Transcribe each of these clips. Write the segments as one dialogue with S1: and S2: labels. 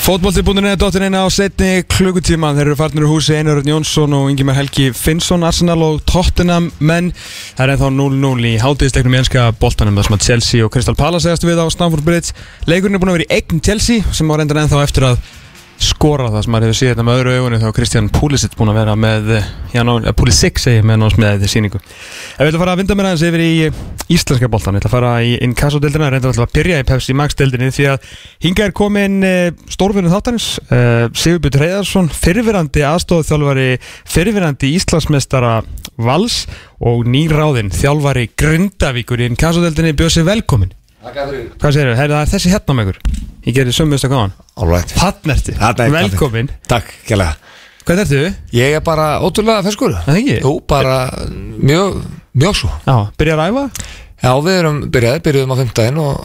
S1: Fótbolti.net dottir eina á setni klukkutíma. Þeir eru farnir úr húsi Einar Örn Jónsson og Ingemar Helgi Finnsson Arsenal og Tottenham. Menn Það er ennþá 0-0 í hátíðisleiknum í enska boltanum. Þar sem að Chelsea og Crystal Palace segast við á Stamford Bridge. Leikurinn er búin að vera í eign Chelsea sem var endan ennþá eftir að skora það sem maður hefur síðan með öðru augunni þá er Kristján Pulisic búin að vera með ná, eh, Pulisic segi ég, með námsmiðið í síningu Ef við ætlum að fara að vinda mér aðeins yfir í eh, íslenska boltan við ætlum að fara í inkasso-dildina reynda að byrja í Pepsi Max-dildinni því að hinga er komin stórfinu þáttanins Sigurbjörn Reyðarsson fyrirverandi aðstofþjálfari fyrirverandi Íslandsmestara Vals og nýráðinn þjálfari Grindavíkur í inkasso-dildinni bjöð sér velkomin Hvað segir þau? Það er þessi hérna með ykkur. Ég gerir sömust að gáðan
S2: Alright er
S1: Velkomin.
S2: Takk, kjærlega
S1: Hvað ertu?
S2: Ég er bara ótrúlega ferskur.
S1: Það ekki?
S2: Jú, bara mjög, mjög svo.
S1: Já, byrjar að æfa?
S2: Já, við erum byrjaði, byrjuðum á fimmtæðin og,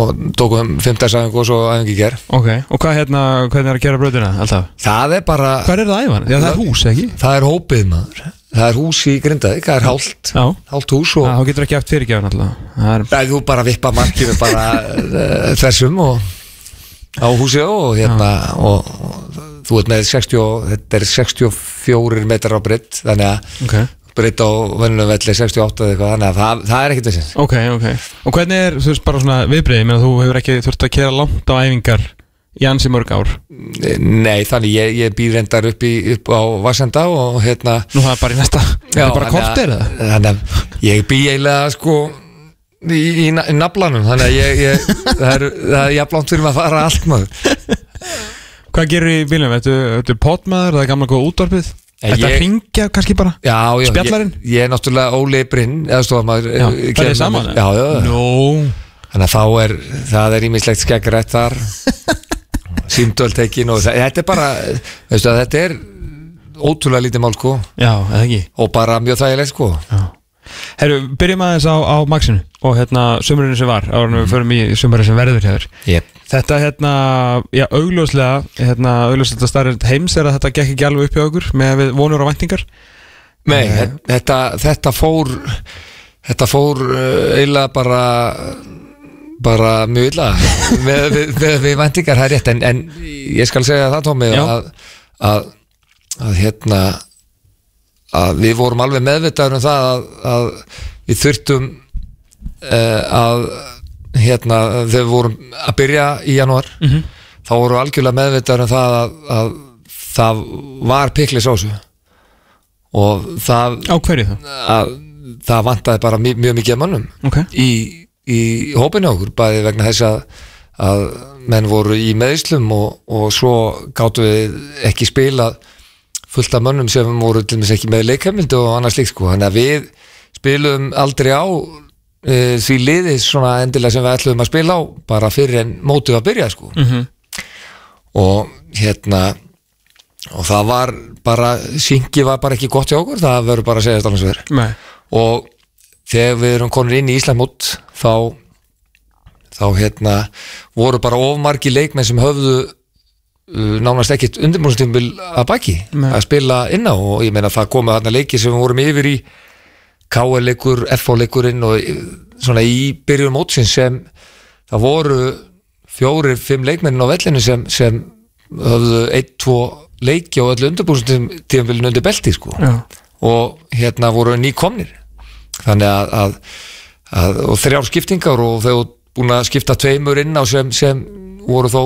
S2: og tókum fimmtæðsæfingu og svo æfingi ger
S1: Ok, og hvað hérna, hvernig er að gera bröðuna alltaf?
S2: Það er bara,
S1: Hvað er það æfan? Já, það er hús, ekki?
S2: það er hópið maður. Það er hús í Grindavík, það er hálft Hálft hús og
S1: þá getur ekki haft fyrirgefin alltaf. Það er
S2: Það er bara vippa markinu bara uh, þessum og á húsi og hérna og, og þú ert með 60 og, þetta er 64 metrar á breytt þannig að
S1: Ok,
S2: breytt á vennunum velli 68 eða eitthvað þannig að það, það er ekkert þessins
S1: ok, ok. Og hvernig er, þú veist, bara svona viðbreyði Mér að þú hefur ekki þurft að kera langt á æfingar Í ansi mörg ár.
S2: Nei, þannig ég, ég býr reyndar upp, í, upp á Vassenda og hérna
S1: Nú það er bara í næsta Það er bara kortir?
S2: Þannig að ég bý eiginlega sko í, í, í naflanum þannig að ég, ég það er, það er jafnlánt fyrir mig að fara allt maður.
S1: Hvað gerir í bílum? Þetta er potmaður, það er gamla góða útvarpið Þetta
S2: ég-
S1: ringja kannski bara?
S2: Já, já,
S1: Spjallarinn?
S2: Ég, ég er náttúrulega Óli Brinn eða stofamaður
S1: Já, það er saman
S2: Já, já, já.
S1: Nú
S2: Þannig að þá er, það er ímislegt skeggrætt þar. Símdöltekin og það, þetta er bara þetta er ótrúlega lítið mál sko.
S1: Já, eða ekki?
S2: Og bara mjög þægilegt sko
S1: Herru, byrjum aðeins á, á Maxinu og hérna sömurinn sem var árunum við förum í sömurinn sem verður hefur
S2: yep.
S1: Þetta hérna, já augljóslega hérna augljóslega starrið heims er að þetta gekk ekki alveg upp hjá okkur með við vonur og væntingar.
S2: Nei, þetta, þetta fór þetta fór uh, eiginlega bara bara mjög illa með, með, með væntingar það er rétt en, en ég skal segja það Tómi að, að, að hérna að við vorum alveg meðvitaður um það að, að við þurftum uh, að hérna þegar við vorum að byrja í janúar
S1: Mhm.
S2: þá vorum við algjörlega meðvitaður um það að, að það var piklis á þessu og það
S1: Á hverju þá?
S2: að það vantaði bara mjög, mjög mikið af mönnum
S1: Ok
S2: í, í hópinu okkur bæði vegna þess að, að menn voru í meðislum og, og svo gáttu við ekki spila fullt af mönnum sem voru til dæmis ekki með leikhamildu og annars líkt sko. Þannig að við spilum aldrei á e, því liðið svona endilega sem við ætlum að spila á bara fyrir en mótið að byrja sko.
S1: Mhm.
S2: og hérna og það var bara syngi var bara ekki gott hjá okkur það verður bara að segja þetta annars verður
S1: Nei.
S2: Og þegar við erum konur inn í Íslandmót þá þá hérna voru bara ofmargi leikmenn sem höfðu nánast ekkit undirbúrstímbil að baki
S1: Nei.
S2: að spila inn á. Og ég meina það komið þarna leiki sem við vorum yfir í KL-leikur, FH-leikurinn og uh, svona í byrjun mótsins sem það voru fjórir, fimm leikmennin á vellinu sem, sem höfðu ein, tvo leiki á öllu undirbúrstímbilin undir belti sko.
S1: Já.
S2: Og hérna voru nýkomnir. Þannig að, að, að og þrjár skiptingar og þau búin að skipta tveimur inn á sem, sem voru þó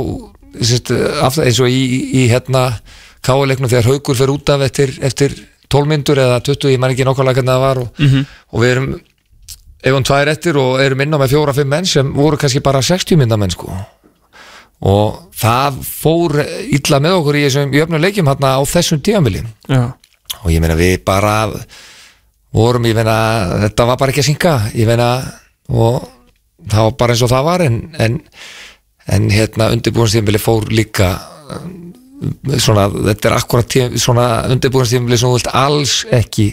S2: sérst, aftur, eins og í, í, í hérna káleiknum þegar haugur fer út af eftir, eftir 12 myndur eða 20, ég man ekki nákvæmlega hvernig það var og,
S1: Mhm.
S2: og við erum ef hann tvær eftir og erum inn á með fjóra-fimm menn sem voru kannski bara 60 myndamenn sko. Og það fór illa með okkur í þessum jöfnum leikjum hérna á þessum tíamili og ég meina við bara vorum, ég meina þetta var bara ekki að synga, ég meina og það var bara eins og það var en, en, en hérna undirbúinstíðumvili fór líka um, svona, þetta er akkurat svona undirbúinstíðumvili sem þú vilt alls ekki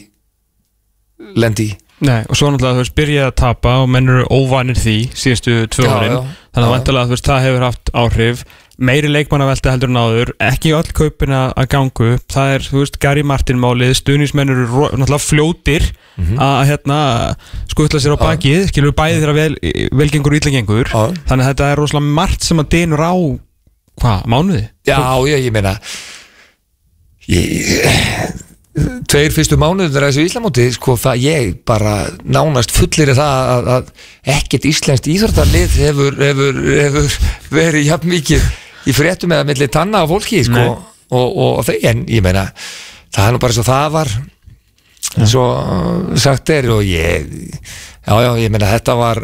S2: lendi í.
S1: Nei, og svo náttúrulega þú veist byrjaði að tapa og menn eru óvanir því síðustu tvö árin. þannig að vantilega þú veist það hefur haft áhrif meiri leikmannavelti heldur en áður ekki öll kaupin að ganga upp það er, þú veist, Gary Martin málið stuðnismenn eru náttúrulega fljótir
S2: Mhm.
S1: að hérna skutla sér á bakið, skilur bæði þeirra vel, velgengur og ítlengengur
S2: Já.
S1: þannig að þetta er rosalega margt sem að dynur á hvað, mánuði?
S2: Já, ég, ég meina ég, Tveir fyrstu mánuður þessu Íslamóti, sko, það ég bara nánast fullir það að, að ekkert íslenskt íþórtarlið hefur, hefur, hefur verið jafn mikið í fréttum eða millir tanna á fólki, sko, og, og, og en ég meina, það er nú bara svo það var svo uh, sagt er. Og ég já, já, ég meina, þetta var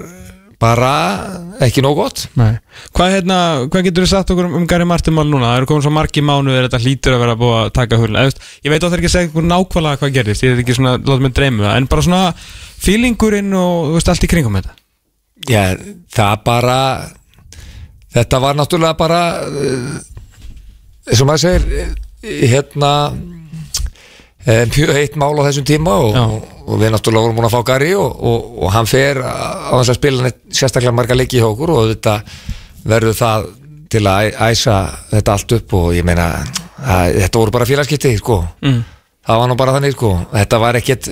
S2: bara ekki nóg gott.
S1: Hvað, hérna, hvað getur þú sagt okkur um Gary Martin mál núna? Það eru komin svo margi mánuðir þetta hlýtur að vera búið að taka veist, Ég veit að það er ekki að segja ykkur nákvæmlega hvað gerist Ég er ekki svona, láta mig dreyma um það. En bara svona feelingurinn og veist, allt í kringum þetta.
S2: Já, það bara þetta var náttúrulega bara uh, eins og maður segir uh, hérna uh, mjög heitt mál á þessum tíma og, og, við náttúrulega vorum múin að fá Gary og, og, og hann fer á þess að spila sérstaklega marga leiki hjá okkur og þetta verður það til að æsa þetta allt upp og ég meina að, þetta voru bara félagskipti sko.
S1: Mm.
S2: það var nú bara þannig sko. Þetta var ekkert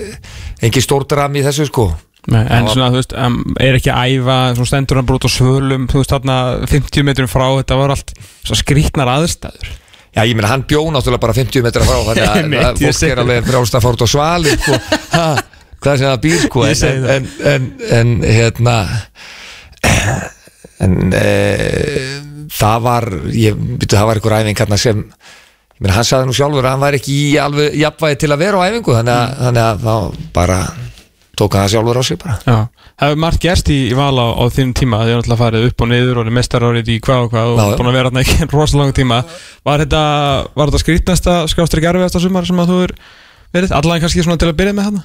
S2: engin stór dram í þessu sko
S1: En svona, þú veist, um, er ekki að æfa Svona stendur hann brot á svölum Þú veist, þarna 50 metrum frá Þetta var allt svo skrýtnar aðstæður
S2: Já, ég meina, hann bjó náttúrulega bara 50 metra frá þannig að, að
S1: ég
S2: fólk er alveg brjálst að fórt á svali sko. hvað sem það býr sko. En, en, en, en hérna en e, það var ég byrju, það var einhver æfing hérna sem ég meina, hann sagði nú sjálfur að hann var ekki í alveg jafnvægi til að vera á æfingu þannig að, þannig að þá bara tók hann það sjálfur á sig bara.
S1: Já, hefur margt gerst í, í val á, á þínum tíma. Þið er náttúrulega farið upp og niður og mestarárið í hvað og hvað og búin að vera þarna ekki rosalega tíma. Var þetta, var þetta skrýtnasta skrástri gerfiðasta sumar sem að þú er verið, allan kannski svona til að byrja með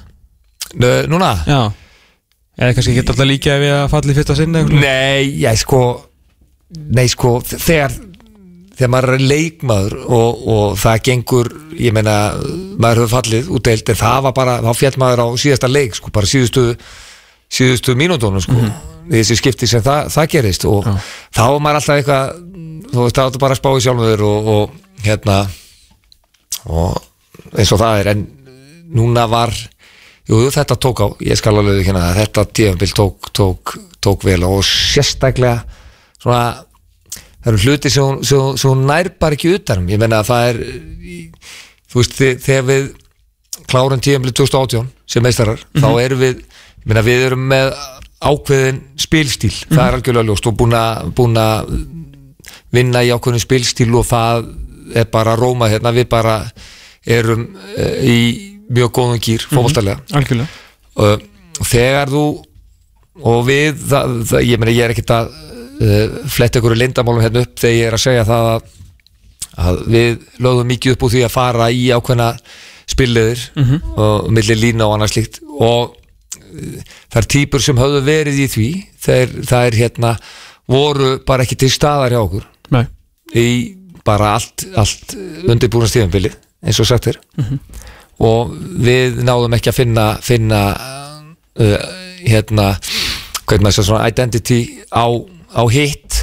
S2: Nú, Núna?
S1: Já, eða kannski ekki alltaf líka við að falla í fyrsta sinni eitthvað.
S2: Nei, ég sko Nei, sko, þegar þegar maður er leikmaður og, og það gengur, ég meina maður hefur fallið út deilt en það var bara, þá fjall maður á síðasta leik sko, bara síðustu, síðustu mínútonum sko, þessi skipti sem það, það gerist og
S1: Já.
S2: þá var maður alltaf eitthvað þú veist, það var bara að spá í sjálfum þér og, og hérna og eins og það er en núna var jú, þetta tók á, ég skal alveg hérna þetta tíðanbill tók, tók, tók vel og sérstaklega svona það eru hluti sem, sem, sem hún nær bara ekki utanum, ég menna að það er þú veist, þegar við klárum tíðanbill 2018 sem meistarar, þá erum við ég menna við erum með ákveðin spilstíl, það er algjörlega ljóst og búin að vinna í ákveðin spilstíl og það er bara róma hérna, við bara erum uh, í mjög góðum gýr, fótboltalega.
S1: Algjörlega.
S2: Og þegar þú og við, það, það, ég meni ég er ekkert að uh, fletta ykkur lindamálum hérna upp þegar ég er að segja það að, að við lögðum mikið upp úr því að fara í ákveðna spilleðir og milli lína og annað slíkt. Og uh, þær típur sem höfðu verið í því. Þeir, það er hérna voru bara ekki til staðar hjá okkur.
S1: Nei.
S2: í bara allt, allt undirbúna stíðanbili eins og sagt er. Og við náðum ekki að finna finna uh, hérna hvað maður segja svona identity á, á hitt.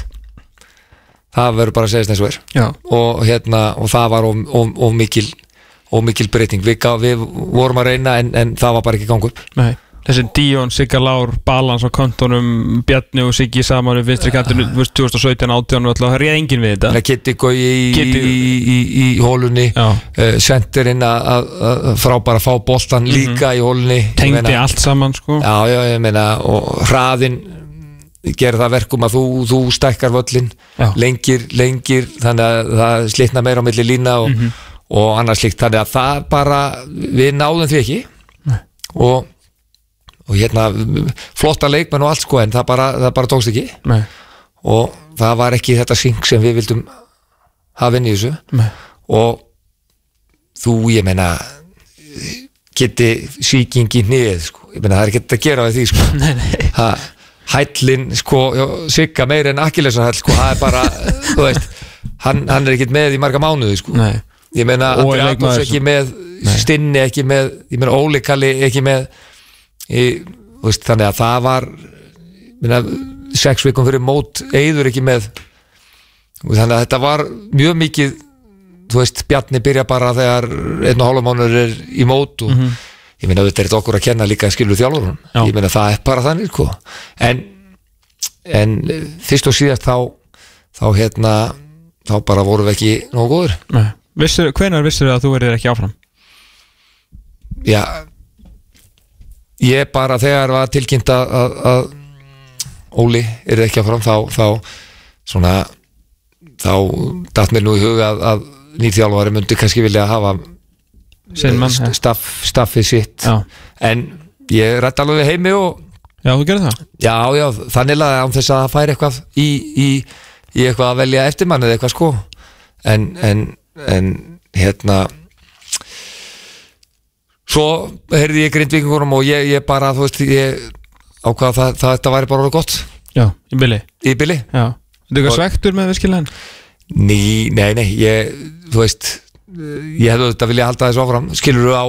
S2: Það verður bara að segja eins og er.
S1: Já,
S2: og hérna og það var of, of, of mikil mikil breyting. Við, við vorum að reyna en, en það var bara ekki gangu upp.
S1: Nei. Þessi Díón, Sigga Lár, balans á kontónum Bjarni og Siggi saman við vinstri kantinu, þú veist, 2017, 18 og alltaf, það réð enginn við þetta.
S2: Að Kitty Gói í, í, í, í, hólunni uh, sendirinn að að- að frábara fá boltan líka í hólunni Ég
S1: Tengdi allt saman, sko.
S2: Já, já, ég meina og hraðin gerir það verkum að þú, þú stækkar völlin lengir, lengir þannig að það slitna meira á milli lína og,
S1: Mhm.
S2: og annars slíkt. Þannig að það bara, við náðum því ekki. Og, og hérna flotta leikmenn og allt sko en það bara, það bara tókst ekki.
S1: Nei,
S2: og það var ekki þetta syng sem við vildum hafa inn í þessu.
S1: Nei,
S2: og þú, ég meina geti síkingi nýð sko. ég meina það er ekki að gera við því sko.
S1: nei, nei.
S2: ha, hællin sko, sigga meir en akkilesarhæll sko, það er bara, þú veist hann, hann er ekkert með í marga mánuði sko.
S1: nei.
S2: ég meina Andri Adolfs ekki með Stinni ekki með, ég meina Óli Kalli ekki með þú veist, þannig að það var ég meina, sex vikum fyrir mót eigður ekki með þannig að þetta var mjög mikið þú veist, Bjarni byrja bara þegar einn og hálfa mánuður er í mót og ég meina þetta er þetta okkur að kenna líka skilur þjálfurinn,
S1: Já.
S2: ég meina það er bara þannig sko. en, en eh, fyrst og síðast þá þá hérna þá bara vorum við ekki nógu góður
S1: Nei. Vissir, hvenær vissir að þú verður ekki áfram?
S2: Já ég bara þegar var tilkynnt að, að, Óli er ekki áfram þá, þá svona þá datt mér nú í huga að, að nýþjálfari myndi kannski vilja hafa
S1: mann,
S2: st- staff, staffið sitt.
S1: Já,
S2: en ég rætti alveg heimi og
S1: já þú
S2: já, já, þannig að án þess að það færi eitthvað í, í, í eitthvað að velja eftir mann eða eitthvað sko. En, en, en hérna svo heyrði ég grindvíkingunum og ég, ég bara, þú veist, ég ákvað það, það þetta væri bara orðið gott.
S1: Já, í bili?
S2: Í bili.
S1: Já. Þetta er eitthvað
S2: Og-
S1: svektur með virkilegan
S2: Ný, nei, nei, ég, þú veist ég hefði þetta vilja halda þessu áfram. Skilur á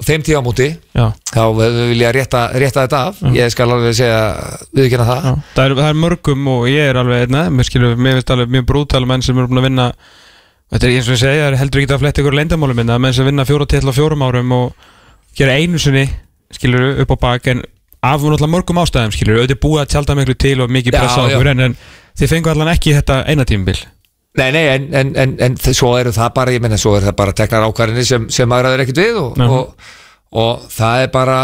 S2: þeim tíðamúti
S1: Já,
S2: þá við vilja rétta, rétta þetta af. Ég skal alveg segja, viðkynna það.
S1: Já. Það er, það er mörgum og ég er alveg einna Mér skilur, mér finnst alveg mjög brútal menn sem eru búin að vinna Þetta er eins og ég segja, heldur ekki að fletta ykkur leyndamálum minna Menn sem vinna fjóra til á fjórum árum og gera einu sinni skilur upp á bak en af mörgum ástæðum skilur auðvitað búið að tjálta miklu til og mikið
S2: Já,
S1: pressa á
S2: já.
S1: okkur en, en þið fengu allan ekki þetta eina tímabil
S2: Nei, nei, en, en, en, en svo eru það bara, ég menna, svo er það bara teknar ákvarðinni sem, sem maður aður ekkert við og, og, og það er bara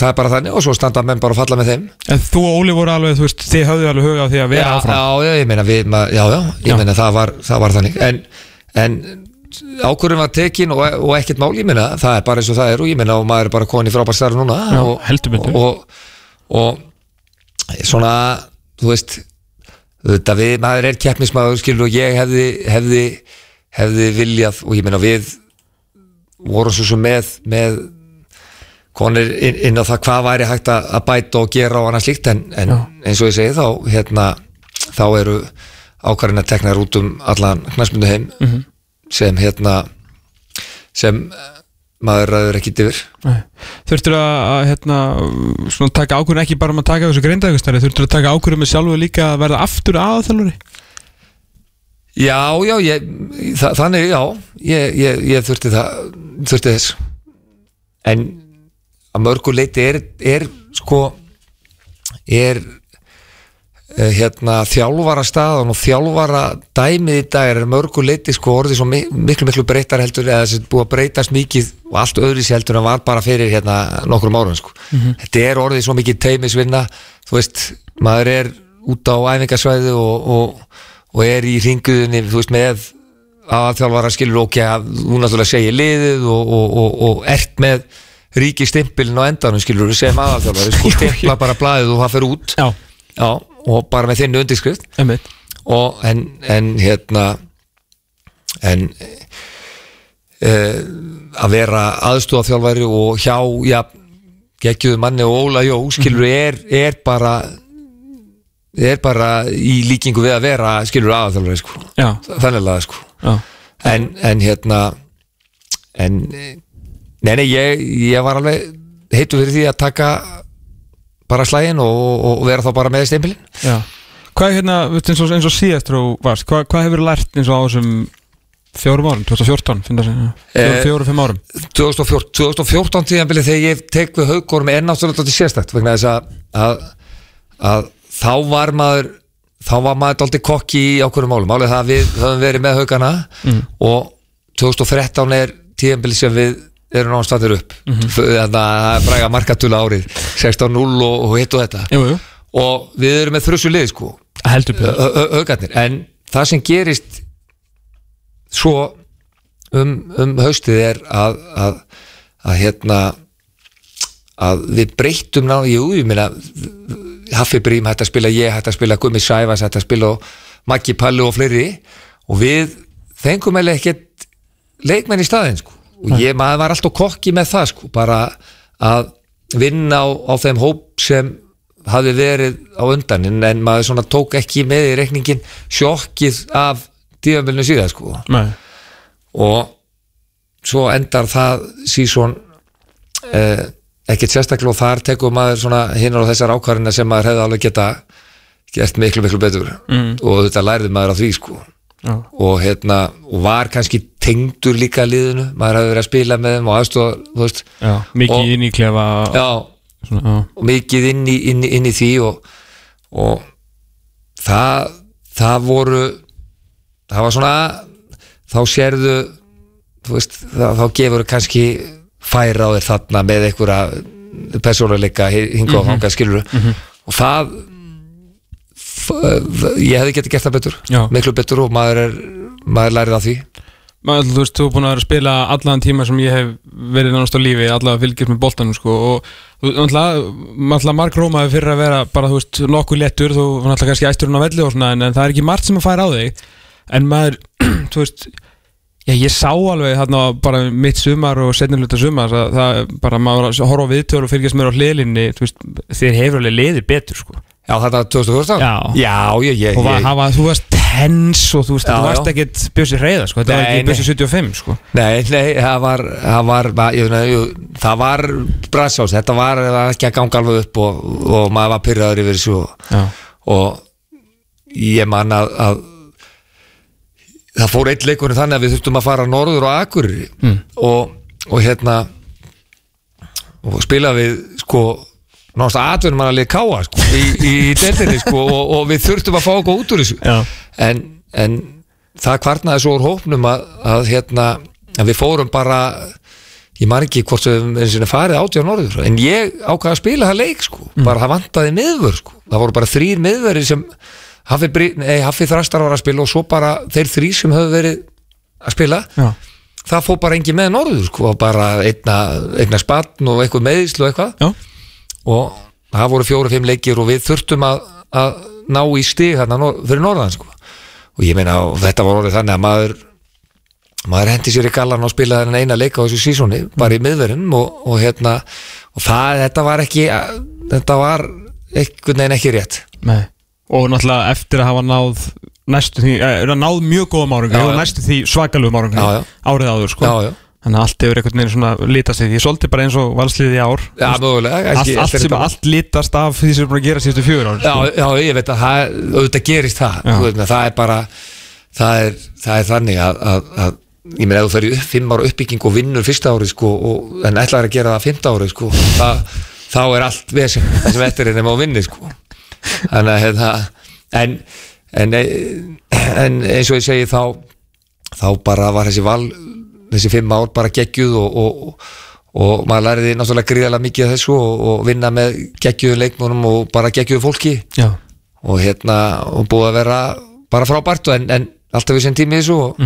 S2: það er bara þannig og svo standa menn bara að falla með þeim.
S1: En þú og Óli voru alveg, þú veist, þið höfðu alveg huga á því að vera
S2: já,
S1: áfram?
S2: já, já, ég meina við, já, já, ég
S1: Já.
S2: meina það var, það var þannig. En, en ákvörðin var tekin og, og ekkert mál, ég meina það er bara eins og það er og ég meina og maður er bara koni frábær starf núna
S1: Já,
S2: og, og, og, og svona, þú veist þetta við, maður er keppnismadur skilur og ég hefði, hefði hefði viljað og ég meina við vorum svo sem með með konir inn, inn á það hvað væri hægt að bæta og gera og annað slíkt en, en eins og ég segi þá hérna, þá eru ákvarðin að tekna út um allan knæsmundu heim
S1: Mhm.
S2: sem hérna sem maður ræður ekki yfir.
S1: Þurftur að, að hérna, svona, taka ákvörðum ekki bara um að taka þessu greindægustari Þurftur að taka ákvörðum með sjálfu líka að verða aftur aðþjálfari
S2: Já, já, ég, þa þannig, já ég, ég, ég þurfti það þurfti þess. En að mörgu leiti er, er sko er hérna þjálfara staðan og þjálfara dæmið í dag er að mörgu leiti sko orðið svo mi- miklu miklu breytar heldur eða þessi búið að breytast mikið og allt öðru sér heldur en var bara fyrir hérna nokkrum árum sko. Þetta er orðið svo mikið teimisvinna þú veist, maður er út á æfingasvæði og, og, og er í ringuðinni, þú veist, með aðþjálfara skilur ok að þú náttúrulega segir liðið og, og, og, og ert með ríki stimpilin á endanum skilur sem aðþjálfari, sko, stimpla bara blaðið og það fer út.
S1: Já,
S2: Já, og bara með þinni undirskrift. Og en, en hérna en e, að vera aðstúðafjálfari og hjá já, geggjuðu manni og Óla Jó skilur er, er bara er bara í líkingu við að vera skilur aðalþjálfari sko. Þannig að sko. En, en hérna en nei, nei, ég, ég var alveg heitu fyrir því að taka bara slægin og, og, og vera þá bara með stempilin
S1: já. Hvað er hérna, eins og, eins og síðast hvað, hvað hefur lært eins og á þessum fjórum árum, 2014, finnst það
S2: Eh,
S1: fjóru, fimm árum.
S2: 2014, 2014 tíðanbilið þegar ég tek við haugórum er náttúrulega dálítið sérstætt vegna þess að, að, að þá var maður þá var maður dálítið kokki í ákveðum málum. Málið það að við höfum verið með haugana
S1: Mm.
S2: og 2013 er tíðanbilið sem við erum náttúrulega upp. Mm. -hmm. þannig að það er fræga markatula árið 16-0 og, hitt og þetta.
S1: Jú, jú,
S2: og við erum með þrjussu lið sko. Haugarnir en það sem gerist svo um, um haustið er að, að, að hérna að við breyttum ná, jú, ég meina Haffi Brím hætti að spila ég hætti að spila Gummi Sæfas hætti að spila og Maggi Pallu og fleiri. Og við fengum eða ekkert leikmenn í staðinn sko og ég maður var alltaf kokki með það sko bara að vinna á, á þeim hóp sem hafi verið á undan. En, maður svona tók ekki með í reikningin sjokkið af tíðanbylnu síðan sko.
S1: Nei,
S2: og svo endar það sísón eh, ekkert sérstaklega og þar tekur maður svona hinn og þessar ákvarðina sem maður hefði alveg geta gert miklu miklu betur.
S1: Mm.
S2: og þetta lærði maður á því sko
S1: já,
S2: og hérna og var kannski tengdur líka liðinu maður hefði verið að spila með þeim og aðstofa
S1: já, mikið
S2: Og-
S1: inn í klefa
S2: já,
S1: svona,
S2: og mikið inn í, inn, inn í því og, og það það voru það var svona þá sérðu veist, þá, þá gefur kannski færa á þér þarna með einhverja persónuleika hinga og hanga skilur og það ég hefði getið gert það betur
S1: Já.
S2: miklu betur og maður er maður lærið af því.
S1: Maður, þú veist, þú er búin að spila allan tíma sem ég hef verið nánast á lífi allavega fylgjast með boltanum sko og náttúrulega Mark Rómaði fyrir að vera bara, þú veist, nokkuð léttur þú var náttúrulega kannski æsturinn á velli og svona en, en það er ekki margt sem að færa á þig. En maður, þú veist já, ég sá alveg þarna bara mitt sumar og setnir hluta sumar það, það bara maður að horfa á viðtölu og fylgjast mér á hliðlinni, þú veist, þér hefur alveg liðið betur sko
S2: Já, þetta 2014?
S1: Já.
S2: Já, ég, ég,
S1: og var,
S2: ég
S1: þú varst tens og þú veist,
S2: Já,
S1: þú varst ekkert bjössi reyða sko, þetta var
S2: Nei,
S1: ekki
S2: nei.
S1: bjössi 75 sko
S2: Nei, nei, það var, það var, ég, jú, það var brassás, þetta var það var ekki að ganga alveg upp og, og maður var pyrraður yfir þessu og,
S1: Já,
S2: og ég man að, að það fór eitt leikurinn þannig að við þurftum að fara norður og akurri
S1: Mm.
S2: og, og hérna og spila við sko náttúrulega atvinnum að leika káa sko, í, í deildinni sko og, og við þurftum að fá okkur út úr þessu. En, en það kvarnaði svo úr hópnum að, að, hérna, að við fórum bara ég man ekki hvort við og farið átjá norður en ég ákvaði að spila það leik sko. bara það vantaði miðvör sko. það voru bara þrýr miðveri sem Haffi Þrastar var að spila og svo bara þeir þrý sem höfðu verið að spila.
S1: Já,
S2: það fór bara engin með norður sko, bara einna, einna spann og eitthvað meðislu og eitthvað.
S1: Já,
S2: og það voru fjóru-fimm leikir og við þurftum að, að ná í stig hérna fyrir norðan sko. og ég meina og þetta var orðið þannig að maður maður hendi sér í gallan og spilaði eina leika á þessu sísóni, bara í miðverðinum og, og hérna, og það, þetta var ekki þetta var einhvern veginn ekki rétt.
S1: Nei. Og náttúrulega eftir að hafa náð næstu því, eh, náð mjög góðum árangur
S2: Já,
S1: og næstu því svakalugum
S2: já.
S1: árið áður sko.
S2: Já, já,
S1: Þannig að allt hefur einhvern veginn svona litast því Ég solti bara eins og valsliðið í ár
S2: já, mögulega
S1: allt, allt, sem, allt litast af því sem er búin að gera síðustu fjögur ár
S2: já,
S1: sko.
S2: já, ég veit að það, auðvitað gerist það
S1: Já.
S2: veit, það er bara það er, það er þannig að, að, að ég meina ef þú í upp, fimm ára uppbygging og vinnur fyrsta árið sko, og, en ætlaður að gera það fymta árið sko, það, þá er allt vesen það sem eftir er nema að vinni sko. þannig að hérna, en, en, en eins og ég segi þá þá bara var þessi val þessi fimm ár bara geggjuð og, og, og maður læriði náttúrulega gríðarlega mikið af þessu og, og vinna með geggjuðu leikmónum og bara geggjuðu fólki.
S1: Já,
S2: og hérna og búið að vera bara frábært en, en alltaf við sem tími í þessu og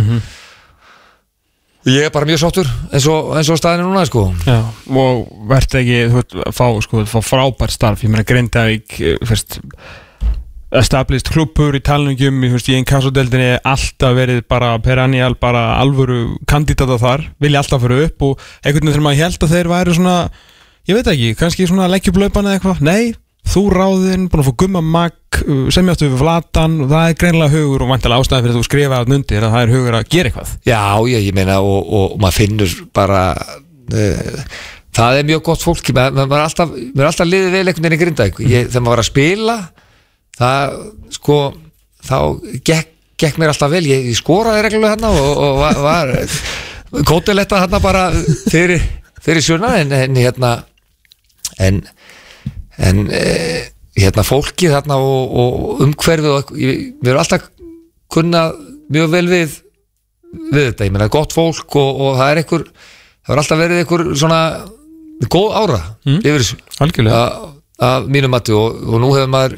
S2: ég er bara mjög sáttur eins og, eins og staðinu núna sko.
S1: Já. Og verður ekki, þú veist, fá, sko, fá frábært starf. Ég meina Grindavík, eh, fyrst established klubbur í talningjum í, þú veist, í einn kassodeldinni alltaf verið bara perennial, bara alvöru kandidata þar, vilja alltaf fyrir upp og einhvern veginn þegar maður held að þeir væri svona ég veit ekki, kannski svona leggjublaupana eða eitthvað, nei, þú ráðinn búin að fá gumma mag, semjáttu við flatan og það er greinlega hugur og vantilega ástæði fyrir að þú skrifa að nundir að það er hugur að gera eitthvað.
S2: Já, ég, ég meina og, og, maður finnur bara uh, það er mjög gott fólki maður, er alltaf, alltaf liðið vel einhvern veginn í grinda þegar maður var að spila það sko þá gekk, gekk mér alltaf vel. Ég, ég skoraði reglulega hérna og, og var, var kótiletta hérna bara fyrir, fyrir sjuna en, en hérna en, en e, hérna fólki þarna og, og umhverfið og við erum alltaf kunnað mjög vel við við þetta, ég meina gott fólk og, og það er einhver, það er alltaf verið einhver svona góð ára
S1: Mm.
S2: yfir þessu.
S1: Algjörlega,
S2: að, að mínum mati og, og nú hefur maður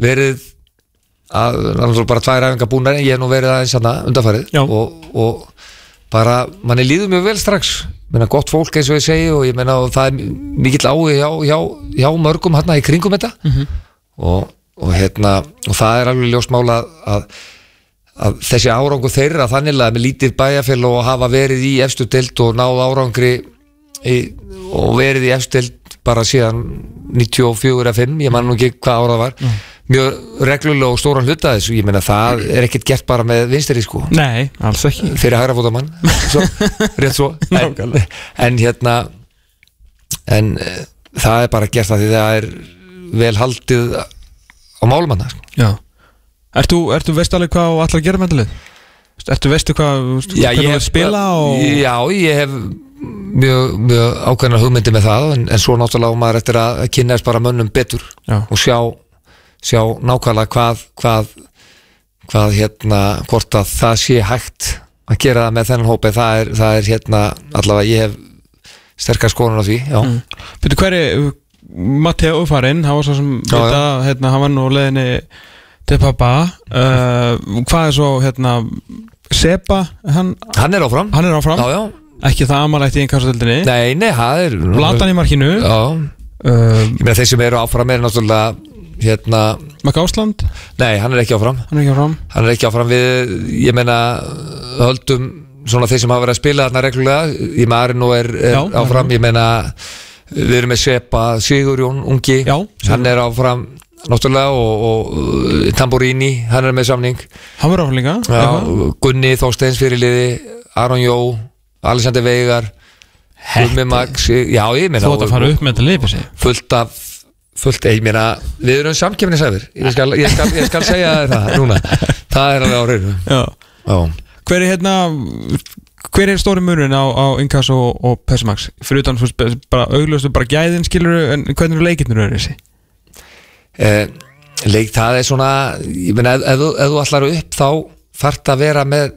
S2: verið að, bara tvær æfingar en ég hef nú verið aðeins undanfarið. Og, og bara manni líður mjög vel strax. Meina, gott fólk eins og ég segi og ég meina og það er mikill áhuga hjá, hjá, hjá mörgum hérna í kringum þetta.
S1: Mhm.
S2: og, og hérna og það er alveg ljóst mála að, að þessi árangur þeirra þannig með lítið bæjarfél og hafa verið í efstu deild og náð árangri í, og verið í efstu deild bara síðan 94 eða 5, ég man nú ekki hvað ára það var mjög reglulega og stóran hluta þessu, ég meina það er ekkert gert bara með vinstri sko.
S1: Nei, alls ekki.
S2: Fyrir hægra fótamann svo, rétt svo. En, en hérna en uh, það er bara gert að því það er vel haldið á málumanna sko.
S1: Já. Ertu, ertu veist alveg hvað þú ætlar að gera með þetta lið? Ertu veistu hvað,
S2: Já,
S1: hvernig þú spila og
S2: Já, ég hef mjög, mjög ákveðna hugmyndi með það en, en svo náttúrulega á maður eftir að kynnaðist bara mönnum betur
S1: Já.
S2: og sjá, sjá nákvæmlega hvað, hvað hvað hérna, hvort að það sé hægt að gera það með þennan hópi. Það er, það er hérna, allavega ég hef sterkar skoðun á því, já.
S1: Byrju, hver er Matteo Ufarinn, hann var svo sem
S2: Já,
S1: veit að, hérna, hann var nú á leiðinni til pappa uh, hvað er svo, hérna Seba, hann,
S2: hann er áfram,
S1: hann er áfram.
S2: Já, já,
S1: ekki það amalegt í einnkastöldinni
S2: nei, nei, það er
S1: Platan í markinu.
S2: Já,
S1: uh,
S2: ég meina þeir sem eru áfram er náttúrulega hérna,
S1: Mac Ásland,
S2: nei, hann er ekki áfram.
S1: Hann er ekki áfram.
S2: Hann er ekki áfram. Við, ég meina höldum svona þeir sem hafa verið að spila þarna reglulega, í maðurinn og er, er
S1: Já,
S2: áfram, ég meina við erum með Sepa Sigurjón ungi,
S1: Já,
S2: hann er áfram náttúrulega og, og Tamborini, hann er með samning.
S1: Hann var áfram líka.
S2: Gunni Þorsteins fyrirliði Aron Jó, Alexander Veigar Gummi Max já, ég meina
S1: þú ætti að fara upp með þetta lifi sig
S2: fullt af fullt, ég meina, við erum samkefnisæfir ég skal, ég, skal, ég skal segja það núna, það er alveg á
S1: já, hver er hérna hver er stóri murinn á, á Inkass og, og Pessimax fyrir utan bara auglöstu bara gæðin skilur en hvernig eru leikirnir eru þessi
S2: eh, leik, það er svona ég meina, ef, ef, ef þú allar upp þá þarft að vera með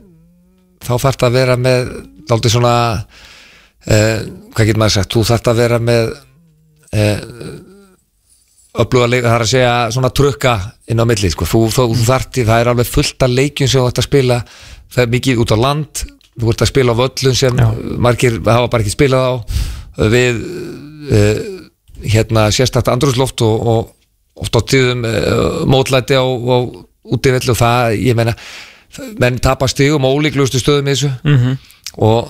S2: þá þarft að vera með dálítið svona eh, hvað getur maður sagt, þú þarft að vera með eh, öfluga leik, það er að segja svona trukka inn á milli, sko, þú, þú, í- það er alveg fullt af leikjum sem þú ætti að spila það er mikið út á land þú ert að spila á völlum sem
S1: Já.
S2: margir hafa bara ekki spilað á við uh, hérna sérstætt andrúsloft og, og oft á tíðum uh, mótlæti á, á úti vellu og það, ég meina menn tapar stigum og ólíklustu stöðum í þessu
S1: mm -hmm.
S2: og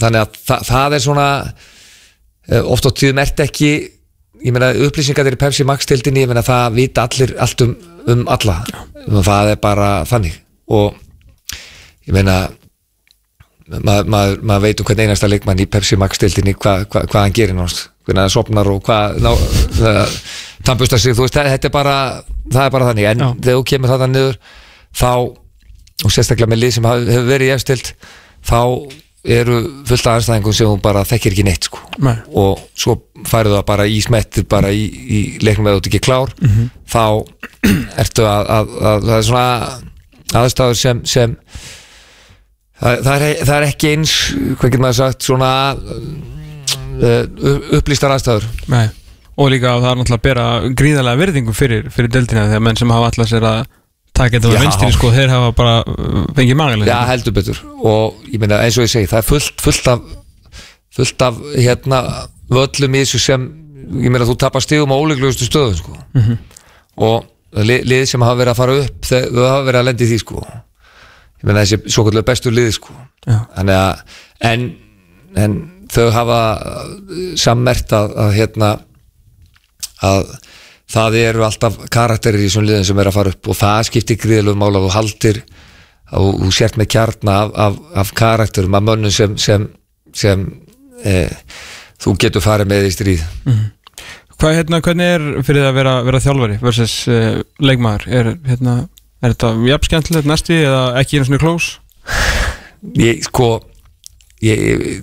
S2: þannig að það, það er svona eh, oft á tíðum ert ekki ég meina upplýsingar í Pepsi Max tildinni, ég meina það vita allir allt um, um alla og það er bara þannig og ég meina maður mað, mað veit um hvern einasta leikmann í Pepsi Max tildinni hva, hva, hvað hann gerir náttúrulega hvernig hann sopnar og hvað tampustar sig, þú veist, þetta er bara það er bara þannig, en
S1: Já.
S2: þegar þú kemur það niður þá, og sérstaklega með lið sem hefur verið í efstild þá eru fullt af anstæðingum sem hún bara þekkir ekki neitt sko.
S1: Nei.
S2: og svo færðu það bara í smettir bara í, í leiknum eða þú ert ekki klár
S1: Mhm.
S2: þá ertu að, að, að það er svona aðstæður sem, sem það, það, er, það er ekki eins hvað getur maður sagt svona uh, upplýstar aðstæður
S1: Nei. og líka það er náttúrulega að bera gríðarlega virðingu fyrir, fyrir deltina þegar menn sem hafa alltaf sér að taka þetta á vinstri sko, þeir hafa bara uh, fengið magalega
S2: Já, heldur betur og ég meina eins og ég segi, það er fullt, fullt af fullt af hérna völlum í þessu sem ég meina þú tapar stigum á ólíklegustu stöðum sko.
S1: Mhm.
S2: og li, lið sem hafa verið að fara upp þau hafa verið að lendi því sko. ég meina þessi svo kallega bestu lið sko. Að en, en þau hafa sammert að, að hérna að það eru alltaf karakterir í þessum liðin sem er að fara upp og það skiptir gríðilegu mála þú haldir og þú sért með kjarna af, af, af karakterum, af mönnum sem sem, sem e, þú getur farið með í stríð.
S1: Hvað, hérna, hvernig er fyrir það að vera, vera þjálfari versus uh, leikmaður? Er, hérna, er þetta jafn skemmtilegt næsti eða ekki einu svona klós
S2: ég sko ég, ég,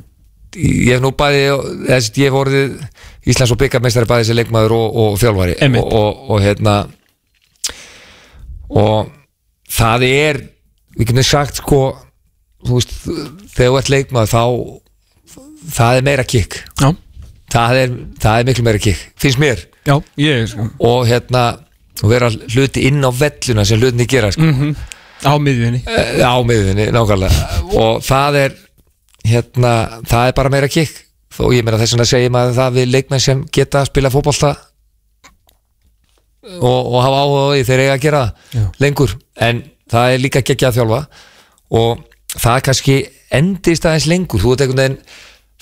S2: ég hef nú bæði þess, ég hef orðið Íslands og byggarmeistari bæði sem leikmaður og, og þjálfari. Og, og, og hérna og það er við getum sagt sko þú veist, þegar þú ert leikmaður þá það er meira kikk. Það er, það er miklu meira kikk, finnst mér.
S1: Já, ég sko,
S2: og hérna og vera hluti inn á velluna sem hlutinni gera sko.
S1: mm á miðjunni.
S2: Eh, á miðunni, nákvæmlega. Og það er hérna, það er bara meira kikk. Og ég meina þess vegna segir maður það við leikmenn sem geta að spila fótbolta. Og, og hafa áhuga á því þeir eiga að gera
S1: Já.
S2: lengur. En það er líka geggja að þjálfa. Og það kannski endist aðeins lengur. Þú ert einhvern veginn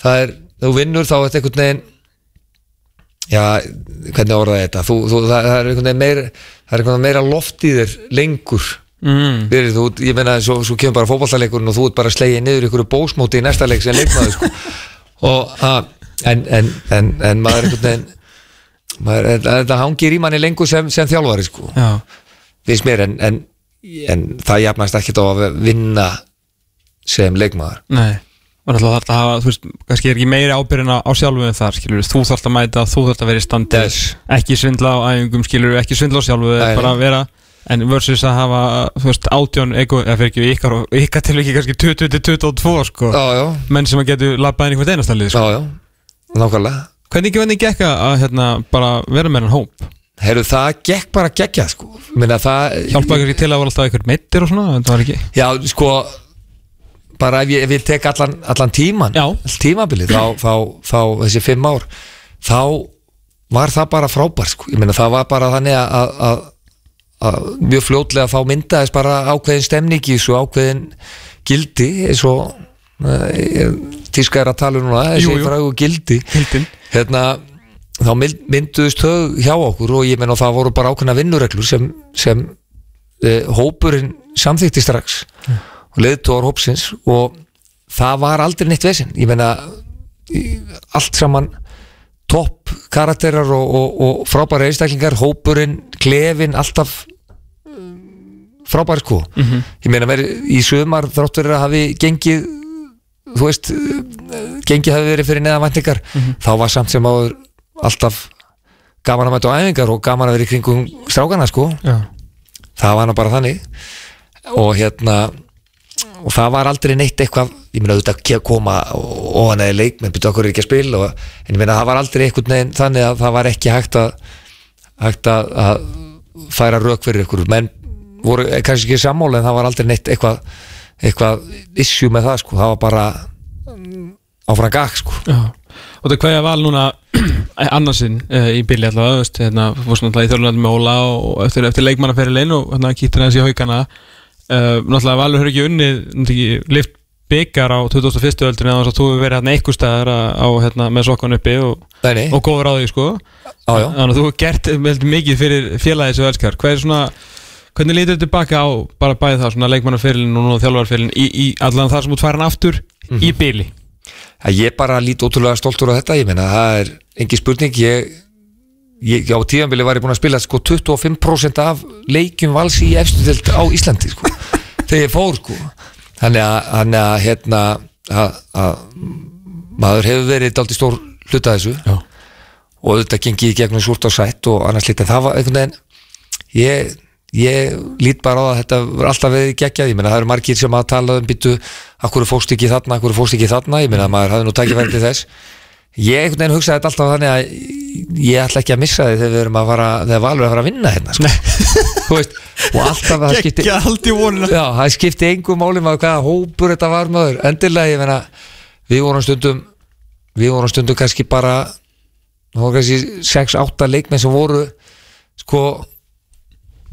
S2: það er, þú vinnur þá ert einhvern veginn já, hvernig orðaði þetta? Þú, þú, það, það er einhvern veginn meira það er einhvern veginn meira loft í þér lengur.
S1: Mm.
S2: Fyrir, þú, ég meina, svo, svo kemur bara fótballtaleikurinn og þú ert bara slegið niður ykkur bósmóti í næsta leik sem leikmaður sko. og að, en, en, en, en maður er einhvern veginn maður, þetta hangir í manni lengur sem, sem þjálfari sko, finnst mér en, en, en það jafnast ekkert á að vinna sem leikmaður.
S1: Nei og náttúrulega þarf að hafa, þú veist, kannski er ekki meiri ábyrðin á sjálfu en þar, skilur þú þarf að mæta, þú þarf að vera í standi.
S2: Yes.
S1: ekki svindla á æfingum, skilur ekki svindla á sjálfu, bara vera. En versus að hafa, þú veist, átjón eða fyrir ekki ykkar, ykkar til ekki kannski 20-22 sko.
S2: Já, já,
S1: menn sem að getur labbað inn í hvert einastalið sko.
S2: já, já. Nákvæmlega.
S1: Hvernig ekki venni gekk að hérna, bara vera með hann hóp?
S2: Heyrðu, það gekk bara geggja sko. Minna, það,
S1: Hjálpaði ekki til að voru alltaf
S2: bara ef ég, ef ég tek allan, allan tíman tímabilið, þá, þá, þá þessi fimm ár, þá var það bara frábær sko. ég meina það var bara þannig að, að, að, að mjög fljótlega þá myndaðist bara ákveðin stemning í þessu ákveðin gildi eins og uh, tíska er að tala um núna þessi frægu gildi.
S1: Hildin
S2: hérna þá mynd- mynduðust þau hjá okkur og ég menn og það voru bara ákveðna vinnureglur sem, sem e, hópurinn samþykti strax og leiðtóðar hópsins og það var aldrei neitt vesinn ég menna allt saman topp karakterar og, og, og frábæra einstaklingar hópurinn, klefin, alltaf frábæri sko. Ég meina mér í sumar þráttur að hafi gengið þú veist, gengið hafi verið fyrir neðanvæntingar þá var samt sem áður alltaf gaman að mæta á æfingar og gaman að vera í kringum strákana sko,
S1: Já,
S2: það var nú bara þannig. Og hérna og það var aldrei neitt eitthvað ég meina auðvitað ekki að koma ofan eða leikmenn byrja okkur ekki að spila og, en ég meina það var aldrei eitthvað neginn þannig að það var ekki hægt að hægt að, að færa rauk fyrir ykkur. Menn voru eh, kannski ekki sammála en það var aldrei neitt eitthvað eitthvað issue með það sko, það var bara áfram gag sko.
S1: Já. Og hvað ég val núna annarsinn uh, í byrli allavega, þú veist, hérna, fórst náttúrulega í þjálfurlandum með Óla og eftir, eftir leikmannaferilinn og hérna kýttir hans í haugana uh, náttúrulega Valur hefur ekki unnið lift byggar á 2001. öldinu eða þess að þú hefur verið hérna eitthvað staðar á, hérna, með sokkan uppi og, og góður á því sko.
S2: Á.
S1: Þannig að þú hefur gert veldig mikið fyrir félagið sem þú elskar. Hvað er svona, hvernig lítur þetta tilbaka á bara bæði það, svona leikmannaferilinn og nú þjálfarferilinn í, í allan það sem þú færan aftur í byrli
S2: að ég bara lít ótrúlega stoltur á þetta. Ég meina það er engi spurning. Ég, ég á tíðanbili var ég búin að spila sko 25% af leikjum vals í efstu tild á Íslandi sko þegar ég fór sko. Þannig að, þannig að hérna að, að maður hefur verið daldi stór hluta þessu.
S1: Já.
S2: og þetta gengið gegnum súrt og sætt og annars lítið. Það var einhvern veginn ég, ég lít bara á að þetta var alltaf veðið geggjað, ég meina það eru margir sem að tala um byttu, akkur fórst ekki þarna akkur fórst ekki þarna, ég meina maður hafði nú til þess ég einhvern veginn hugsaði þetta alltaf þannig að ég ætla ekki að missa þið þegar við erum að fara þegar valur að fara að vinna hérna sko. Veist, og alltaf það skipti Já, það skipti engu máli maður hvaða hópur þetta var maður. Endilega, ég meina við vorum stundum við vorum stundum kannski bara það voru kannski 6-8 leikmenn sem voru sko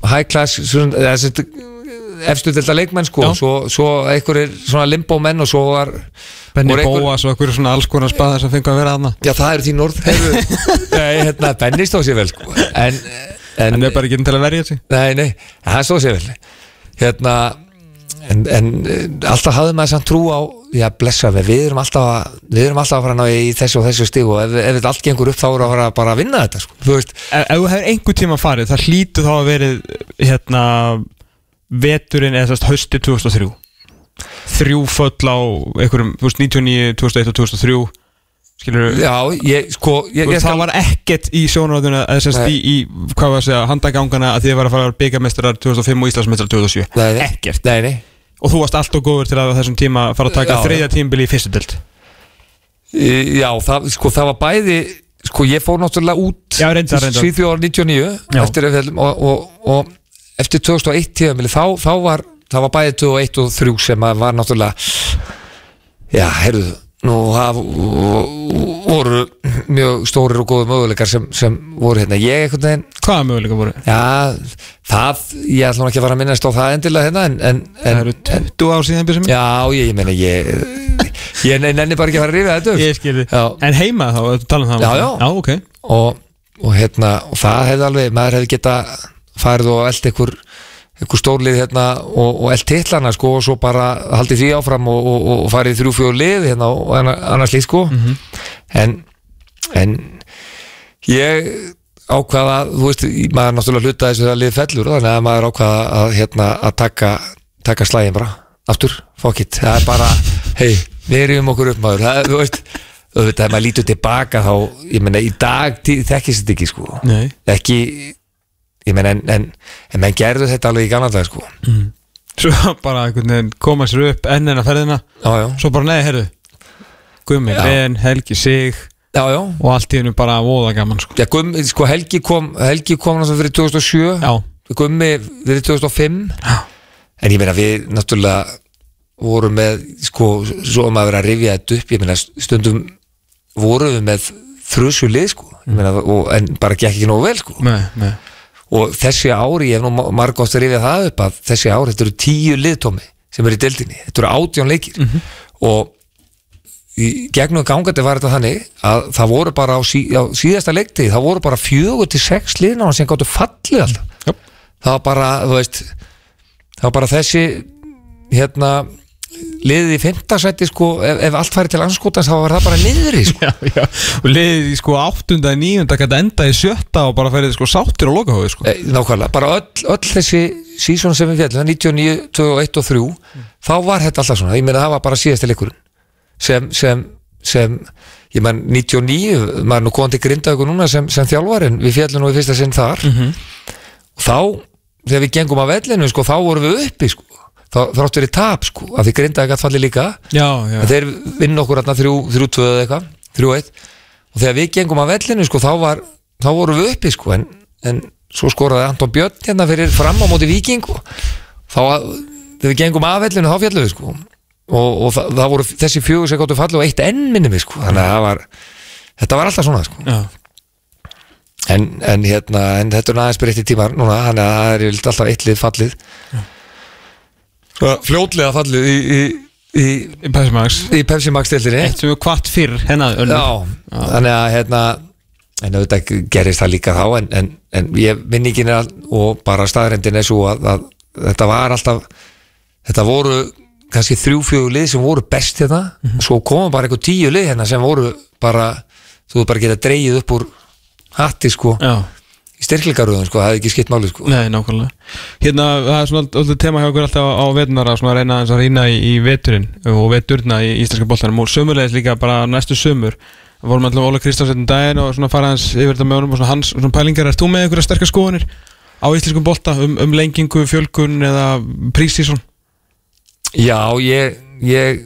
S2: high class svona, efstu delta leikmenn sko.
S1: Já.
S2: svo, svo einhverjir svona limbo menn og svo var voru einhver-
S1: Bóas og eitthvað svona alls konar spaðar sem fengu að vera aðna
S2: já það eru því norð nei, hérna, Benny stóð sér vel sko. En, en,
S1: En við bara ekki til að verja sig.
S2: Nei, nei, það stóð sér vel. Hérna En, en eh, alltaf hafði maður samt trú á Já, blessa við, við erum alltaf að, Við erum alltaf að fara ná í þessu og þessu stig Og ef, ef þetta allt gengur upp þá erum við að fara bara að vinna þetta sko. Þú veist,
S1: Ef ef þú hefur einhver tíma farið, það hlýtu þá að verið hérna veturinn eða þess hausti 2003 þrjú? Föll á einhverjum, þú veist, 99, 2001 og 2003 skilur
S2: já, ég, sko ég, ég
S1: það var ekkert í sjónaröðuna eða semst í, í, hvað var að segja, handagangana að þið var að fara að byggamestrar 2005 og Íslandsmestrar 2007
S2: nei, nei,
S1: ekkert,
S2: nei, nei.
S1: og þú varst alltaf góður til að þessum tíma fara að taka
S2: Já,
S1: þriðja tímbili í fyrstu dild
S2: E, Já, það, sko, það var bæði Sko, ég fór náttúrulega út
S1: Já, reyndar, reyndar.
S2: Svíþjóðar 99
S1: Já.
S2: eftir, og, og, og eftir 2001 tíðamili, þá, þá var það var bæði 2001 og 3 sem að var náttúrulega já, heyrðu nú það voru mjög stórir og góður möguleikar sem, sem voru hérna ég einhvern veginn,
S1: hvaða möguleika voru?
S2: já, það ég ætla nú ekki að fara að minnast á það endilega hérna en, en,
S1: það
S2: en,
S1: eru 20 ár síðan byrjum
S2: já, ég, ég meina ég ég nenni bara ekki að fara að rífa þetta upp.
S1: ég skilði, en heima þá, tala um það
S2: Já, já.
S1: já ok,
S2: og, og hérna og það hefði alveg, maður hefði geta farið og eld ykkur ykkur stórlið hérna og, og eld titlana sko og svo bara haldið því áfram og, og, og farið þrjú fjóð lið hérna og anna- annars lið sko. En, en ég ákvaða, þú veist, maður náttúrulega hluta þessu að lið fellur þannig að maður ákvaða að hérna að taka, taka slægin bara, aftur, fuck it. Það er bara, hei, við erum okkur upp maður, það, þú veist auðvitað, ef maður lítur tilbaka þá, ég meina, í dag þekkist þetta ekki, sko.
S1: Nei.
S2: Ekki, ég menn en, en, en menn gerðu þetta alveg í gamla dag sko.
S1: Svo bara einhvern veginn koma sér upp enn en að ferðina.
S2: Já, já,
S1: Svo bara nei, heyrðu. Gummi. Ben, Helgi, Sig.
S2: Já, já,
S1: Og allt í hennu bara voða gaman sko.
S2: Já Gummi, sko Helgi kom Helgi kom náttúrulega fyrir 2007
S1: Já,
S2: Gummi fyrir 2005
S1: Já.
S2: en ég meina við náttúrulega vorum með sko, svo um að vera að rifja þetta upp ég meina stundum vorum við með þrjusu lið sko. Ég meina, og, en bara gekk ekki nógu vel sko.
S1: Nei, nei
S2: og þessi ári, ég hef nú margótt að rifja það upp að þessi ári, þetta eru tíu liðtómi sem eru í deildinni, þetta eru átján leikir. Og í gegnum gangandi var þetta þannig að það voru bara á, sí, á síðasta leiktið það voru bara fjögur til sex liðnáðan sem gáttu fallið alltaf.
S1: Jöp.
S2: það var bara, þú veist það var bara þessi hérna liðið í fimmtasætti sko ef, ef allt færi til anskotans þá var það bara niðri sko.
S1: Já, já, og liðið í sko áttunda í níunda gæti enda í sjötta og bara ferðið sko sáttir og lokahóði sko.
S2: E, nákvæmlega, bara öll, öll þessi sísón sem við fjallum, 99, 21 og 3 þá var þetta alltaf svona. Ég meina það var bara síðasti leikurinn sem, sem, sem ég menn 99, maður nú komandi grindaðu núna sem, sem þjálfarinn, við fjallum nú í fyrsta sinn þar. Og þá, þegar við gengum af vellinu sko, þá vorum við uppi sko þá þrátt verið tap sko, af því grindaðu gætt falli líka.
S1: Já, já,
S2: þeir vinna okkur hérna 3-2 eða eitthvað, 3-1 og þegar við gengum af vellinu sko, þá, var, þá vorum við uppi sko, en, en svo skoraði Anton Björn hérna fyrir fram á móti Víking og þá, þegar við gengum af vellinu þá fjallum við sko. Og, og það, það voru þessi fjögur sem gáttu falli og eitt enn minni við sko, þannig að það var þetta var alltaf svona sko.
S1: Já.
S2: en, en hérna, en þetta er aðeins breytti tímar núna, þannig að það er alltaf eitt lið fallið fljótlega fallið í, í, í,
S1: Í Pepsi Max.
S2: í Pepsi Max deildinni.
S1: Eitt sem við kvart fyrr önnur
S2: Já, þannig að hérna en auðvitað gerist það líka þá en, en, en ég vinningin er all, og bara staðrendin er svo að, að þetta var alltaf þetta voru kannski þrjú fjögur lið sem voru best hérna. Svo koma bara eitthvað tíu lið hérna sem voru bara, þú bara geta dreigið upp úr hatti sko.
S1: Já,
S2: í styrklingaröðum sko, það hefði ekki skipt máli sko.
S1: Nei, nákvæmlega. Hérna, það er svona alltaf tema hjá okkur alltaf á, vetunar að reyna að rýna í, í veturinn og veturna í íslenska boltanum. Og sömurlegis líka bara næstu sömur vorum alltaf Óla Kristjánsson daginn og svona fara hans yfir þetta með honum og svona hans svona pælingar. Er þú með einhverja sterkar skoðunir á íslenskum bolta um, um lengingu, fjölgun eða prísísson?
S2: Já, ég, ég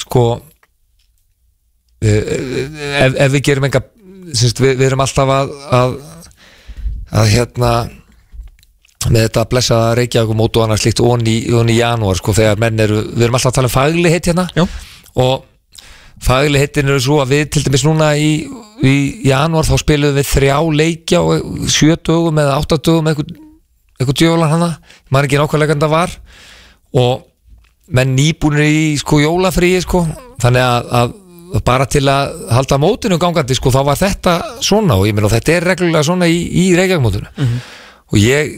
S2: sko eh, ef, ef við gerum enga við, við erum alltaf að, að að hérna með þetta að blessa Reykjavík mót og annað slíkt onni, onni í janúar sko þegar menn eru, við erum alltaf að tala um fagli heitt hérna.
S1: Já.
S2: og fagli heitin eru svo að við til dæmis núna í, í janúar þá spilum við þrjá leikja og sjö dögum eða átta dögum eitthvað, eitthvað djöfulan hana. Maður ekki nákvæmlega hvernig það var. Og menn nýbúinir í sko jólafríi sko. Þannig að, að bara til að halda mótinu gangandi sko þá var þetta svona og ég meina þetta er reglulega svona í, í Reykjavík-mótinu. Og ég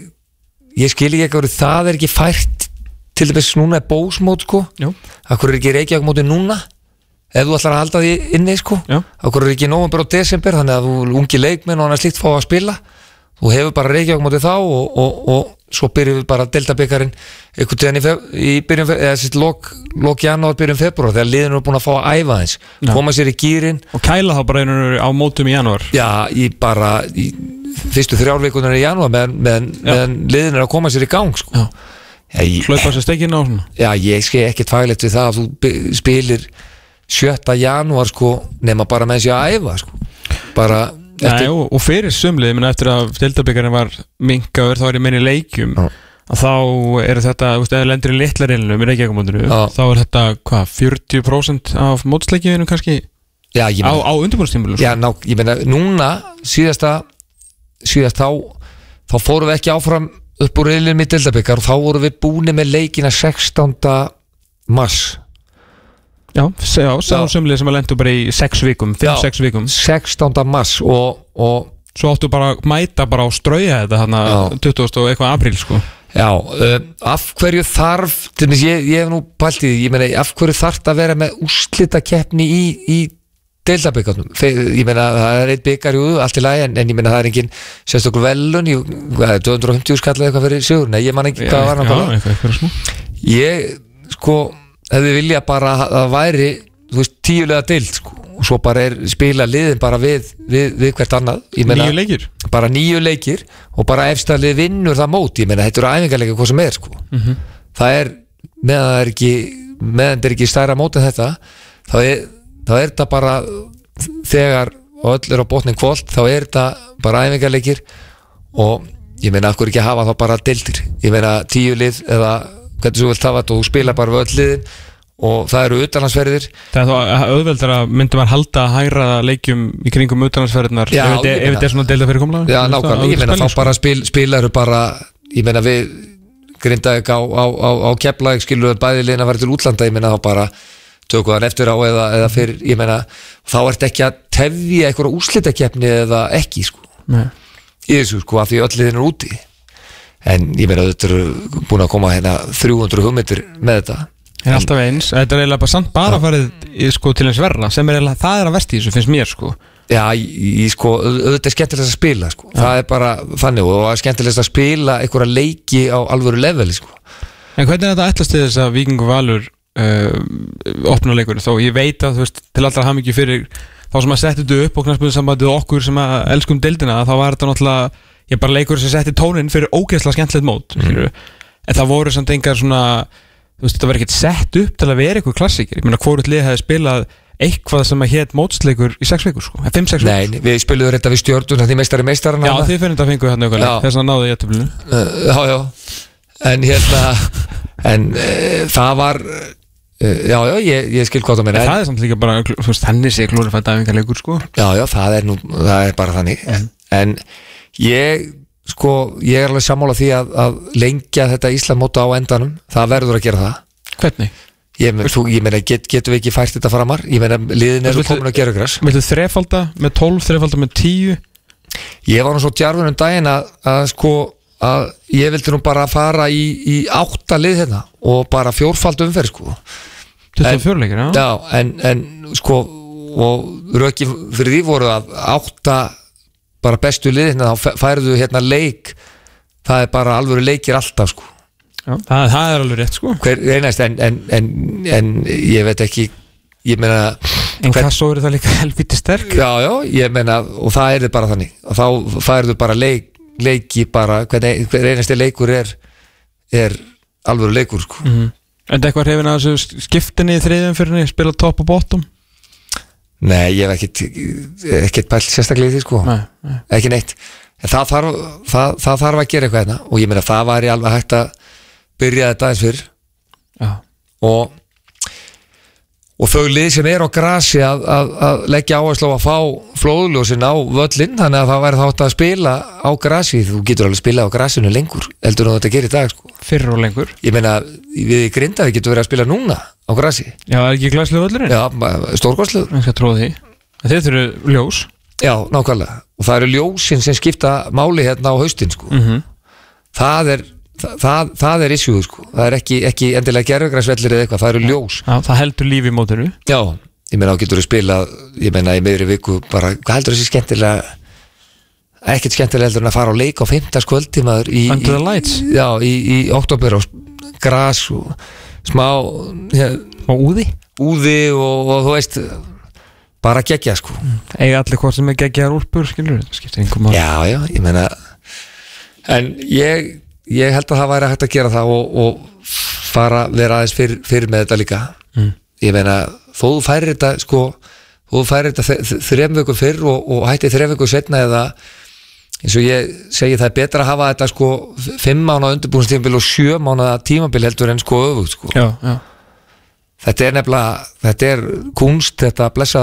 S2: ég skil ekki að það er ekki fært til dæmis núna er bósmót sko.
S1: Jú.
S2: akkur er ekki Reykjavík-móti núna? Ef þú ætlar að halda því inni sko.
S1: Já.
S2: akkur er ekki nóvember og desember þannig að þú ungi leikmenn og hann er slíkt fá að spila? Þú hefur bara Reykjavík móti þá og, og, og svo byrjum við bara deltabyggarinn einhvern tíðan í, í byrjun eða sérst lok, lok janúar byrjun februar þegar liðin eru búin að fá að æfa þess koma sér í gýrin
S1: Og kæla þá bara einhvern á mótum í janúar
S2: já, í bara í fyrstu þrjárveikunar í janúar meðan, meðan, meðan liðin er að koma sér í gang sko.
S1: Hlaupa sér stekinn á svona
S2: já, ég skei ekkert faglegt við það að þú spilir 7. janúar sko, nema bara með þessi að æfa sko. bara
S1: Nei, og, og fyrir sumlið, menn eftir að Deildabíkarinn var minkaður, þá er ég minni leikjum
S2: Já.
S1: að þá er þetta, þú veist, eða lendur í litla reyninu í Reykjavíkumóndinu,
S2: Já.
S1: þá er þetta hvað, 40% af mótsleikjum kannski
S2: já, ég
S1: á,
S2: meina,
S1: á undirbúrstímulu
S2: já, ná, ég meina núna síðasta síðast þá þá fórum við ekki áfram upp úr reyðlum í Dildabikar og þá vorum við búin með leikina 16. mars
S1: Já, se- já, sá
S2: Já.
S1: sumlið sem að lendur bara í 6 vikum, 5-6 vikum
S2: 16. mars og, og
S1: svo áttu bara að mæta bara á strauja þetta þarna
S2: Já.
S1: 20. og eitthvað apríl sko
S2: Já, uh, af hverju þarf til dæmis, ég, ég hef nú pælt í því ég meina, af hverju þarf að vera með úrslita keppni í, í deildabyggarnum ég meina, það er eitt byggar jú, allt í lagi, en, en ég meina, það er engin sérstaklega velun, er 250 skallið eitthvað fyrir sigur, nei, ég man ekki hvað var
S1: eitthvað, eitthvað smá
S2: ég, sko, hefði vilja bara að það væri, veist, tíulega deild, sko, og svo bara er spila liðin bara við, við, við hvert annað. Meina,
S1: Nýju leikir?
S2: bara nýju leikir og bara efstalið vinnur það mót ég meina þetta eru æfingarleika hvað sem er sko. það er meðan það er ekki meðan það er ekki stærra mót en þetta þá er, þá er þetta bara þegar öll er á botnin kvólt þá er þetta bara æfingarleikir og ég meina af hverju ekki hafa þá bara dildir ég meina tíu lið eða hvernig þú vilt hafa þetta og þú spila bara liðin og það eru utanlandsferðir
S1: Það er þá auðveldar að myndi maður halda að hægra leikjum í kringum utanansferðnar ef þetta er svona deilda fyrir komla
S2: Já, nákvæmlega, ég meina þá bara spil, spilaru bara, ég meina við grindaðið á, á, á, á keflaðið skilur bæði liðin að vera til útlanda ég meina þá bara tökum þann eftir á eða, eða fyrir, ég meina, þá ert ekki að tefja einhverja úrslitakeppni eða ekki, sko,
S1: Nei.
S2: í þessu, sko, af því öll liðin eru úti en ég meina þetta eru búin að koma hérna 300 hugmyndir með þetta.
S1: En alltaf eins, þetta er eiginlega bara samt bara farið í, sko, til eins verra sem er eiginlega, það er að verst í þessu, finnst mér sko.
S2: Já, í sko, auðvitað er skemmtilegt að spila sko. það er bara þannig og það er skemmtilegt að spila einhverja leiki á alvöru leveli sko.
S1: En hvernig er þetta ætlast til þess að Víkingur Valur uh, opna leikur þó ég veit að þú veist, til allra hafa mikið fyrir þá sem að setja þetta upp og knarspöðu sambandið okkur sem að elskum deildina þá var þetta náttúrulega, ég bara leikur sem setti tónin fyrir ógeðslega skemmtilegt mót mm. en það voru samt engar svona þú veist, þetta var ekkert sett upp til að vera eitthvað klassíkir, ég meina hvort lið hefði spilað eitthvað sem að hétt mótsleikur í sex vikur sko, 5-6
S2: Nei,
S1: vikur.
S2: Við spiluðum þetta við stjórnum því meistari meistarana
S1: Já, þið finnum þetta að fengu hérna auðvitað þess að náðu ég að töflinu
S2: uh, Já, já. En hérna En uh, það var Já, já, ég, ég skil hvað það meina
S1: En
S2: en,
S1: það er samt líka bara, þú veist, þannig sé glórifætt aðvingarleikur sko.
S2: Já, já, það er nú Það er bara þannig. En ég, sko, ég er alveg sammála því að, að lengja þetta Íslamóta á endanum. Það verður að gera það.
S1: Hvernig?
S2: Ég, þú, meina, get, getum við ekki fært þetta framar? Ég meina, liðin eru komin að gera græs
S1: Viltu þrefalda með 12, þrefalda með 10
S2: Ég var nú svo djarfur um daginn að, að sko að ég vildi nú bara fara í, í átta lið hérna og bara fjórfald umferð sko
S1: 24 leikir, já.
S2: Já, en, en sko og röki fyrir því voru að átta bara bestu lið hérna þá færðu hérna leik. Það er bara alvöru leikir alltaf sko.
S1: Já, það, það er alveg rétt sko.
S2: Hver einast en, en, en, en ég veit ekki ég meina
S1: En hvað svo eru það líka helviti sterk.
S2: Já, já, ég meina og það er þið bara þannig. Og þá færðu bara leik, leiki bara, hver, hver einasti leikur er er alvöru leikur sko.
S1: mm. En þetta eitthvað hrifin að þessu skiptinni í þriðum fyrir henni? Spila topp og bottom?
S2: Nei, ég hef ekkit ekkit pælt sérstaklega í því sko.
S1: Nei, nei.
S2: ekki neitt. Það þarf, það, það þarf að gera eitthvað hérna. Og ég meina það væri alveg hægt að byrja þetta aðeins fyrr.
S1: Já,
S2: og og þau lið sem er á grasi að, að, að leggja áherslu á að fá flóðljósin á völlin þannig að það væri þátt að spila á grasi. Þú getur alveg spila á grasinu lengur heldur en þetta gerir í dag sko.
S1: fyrr og lengur.
S2: Ég meina við í grindaði getur verið að spila núna á grasi.
S1: Já, það er ekki glæslu völlurinn?
S2: Já, stórkostlu
S1: Ég skal tróða því. Þið þurfu ljós.
S2: Já, nákvæmlega. Og það eru ljósin sem skipta máli hérna á haustin sko.
S1: mm
S2: það er það, það, er issue sko. það er ekki, ekki endilega gerfugræsvellir eða eitthvað, það eru ljós.
S1: Já, það heldur lífi í mótinu.
S2: Já, ég meina þá getur þú spila ég meina í meðri viku bara, hvað heldur þessi skemmtilega ekkert skemmtilega heldur en að fara á leik á 15 kvöldtímaður í,
S1: Under the
S2: í,
S1: lights.
S2: já, í, í oktober og gras og smá ja,
S1: Og úði.
S2: úði og, og þú veist bara gegja sko.
S1: Eiga allir hvort sem er geggjaðar úlpur, skilur skiptir einhver mál
S2: Já, já, ég meina en ég, ég held að það væri hægt að gera það og, og fara vera aðeins fyrir, fyrir með þetta líka
S1: Mm.
S2: ég meina, þó þú færir þetta sko, þú færir þetta þrejum vöku fyrr og, og hætti þrejum vöku setna eða eins og ég segi það er betra að hafa þetta sko fimm mánu undirbúinstímabil og sjö mánu tímabil heldur en sko öfugt sko
S1: Já, já
S2: þetta er nefnilega, þetta er kunst þetta að blessa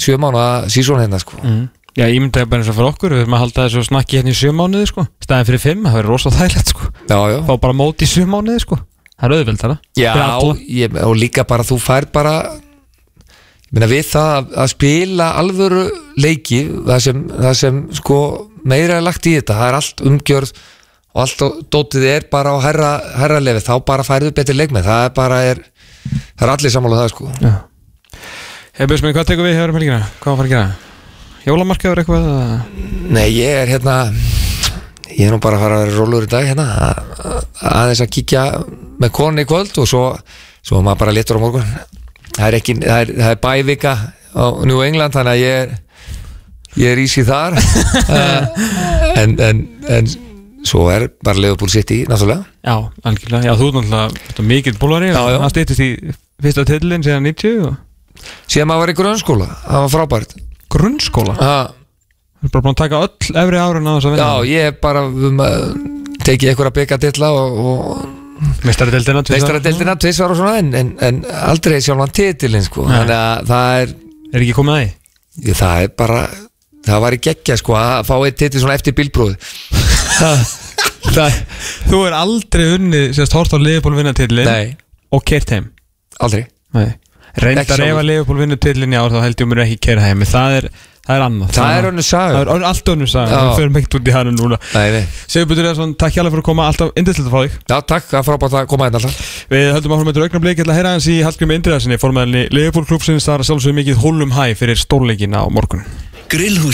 S2: sjö mánu sísón hérna sko
S1: mm. Já, ég myndi að bara eins og fyrir okkur Við erum að halda þessu snakki hérna í sjö mánuði sko. Stæðin fyrir fimm, það verður rosa þægilegt sko.
S2: Já, já.
S1: Fá bara móti í sjö mánuði sko. Það er auðveldara
S2: Já,
S1: Fyrir alla.
S2: ég, og líka bara þú fær bara ég meina við það að, að spila alvöru leiki það sem, það sem sko meira er lagt í þetta, það er allt umgjörð og allt dótið er bara á herra, herra lefi, þá bara færðu betri leikmenn, það er bara er, það er allir sammála um það sko.
S1: Já. Hefur byrjast með, hvað tekur við Jólamarkaður eitthvað?
S2: Nei, ég er hérna ég er nú bara að fara að vera rólur í dag hérna að- að- aðeins að kíkja með konni í kvöld og svo, svo maður bara litur á morgun. Það er ekki, það er, það er bævika á New England þannig að ég er ég er ísi þar. Uh, en, en, en svo er bara Liverpool City náttúrulega.
S1: Já, algjörlega, já, þú er náttúrulega mikið bólari það stýttist í fyrsta tillin síðan 90 og
S2: síðan maður var í grunnskóla, það var frábært
S1: grunnskóla.
S2: Uh,
S1: Þú er bara búin að taka öll efri árun á þess að vinna.
S2: Já, ég er bara um, uh, tekið einhverja byggadilla og, og
S1: Meistaradeildina
S2: meistaradeildina tvisvar og svona en, en, en aldrei sjálfan titilinn sko.
S1: Nei.
S2: þannig að það er
S1: Er ekki komið að
S2: ég, það er bara það var í geggja sko að fá eitt titil svona eftir bílbróð
S1: Það, þú er aldrei unnið sérst hort á Liverpool vinnatillin
S2: nei,
S1: og kert heim?
S2: Aldrei.
S1: Nei. Reyndar ef að Liverpool vinnur tillin í ár þá held ég mér ekki kera heim það er, það er annað.
S2: Það er önnur
S1: Það
S2: saga
S1: er ön- allt önnur saga,
S2: Já.
S1: við förum ekkert út í hana núna.
S2: Nei, nei.
S1: Sigur Butur Eðarsson, takk hjálpa fyrir að koma. Alltaf indislegt að fá þig.
S2: Já, takk, það er frábært að koma hérna alltaf.
S1: Við höldum áfram með augnablik til að heyra hans í Hallgrim Indriðarsinni formæðinni Liverpool klúpsins, það er sjálfsögum mikið hólum hæ fyrir stórleikina á morgun.
S3: Grillhús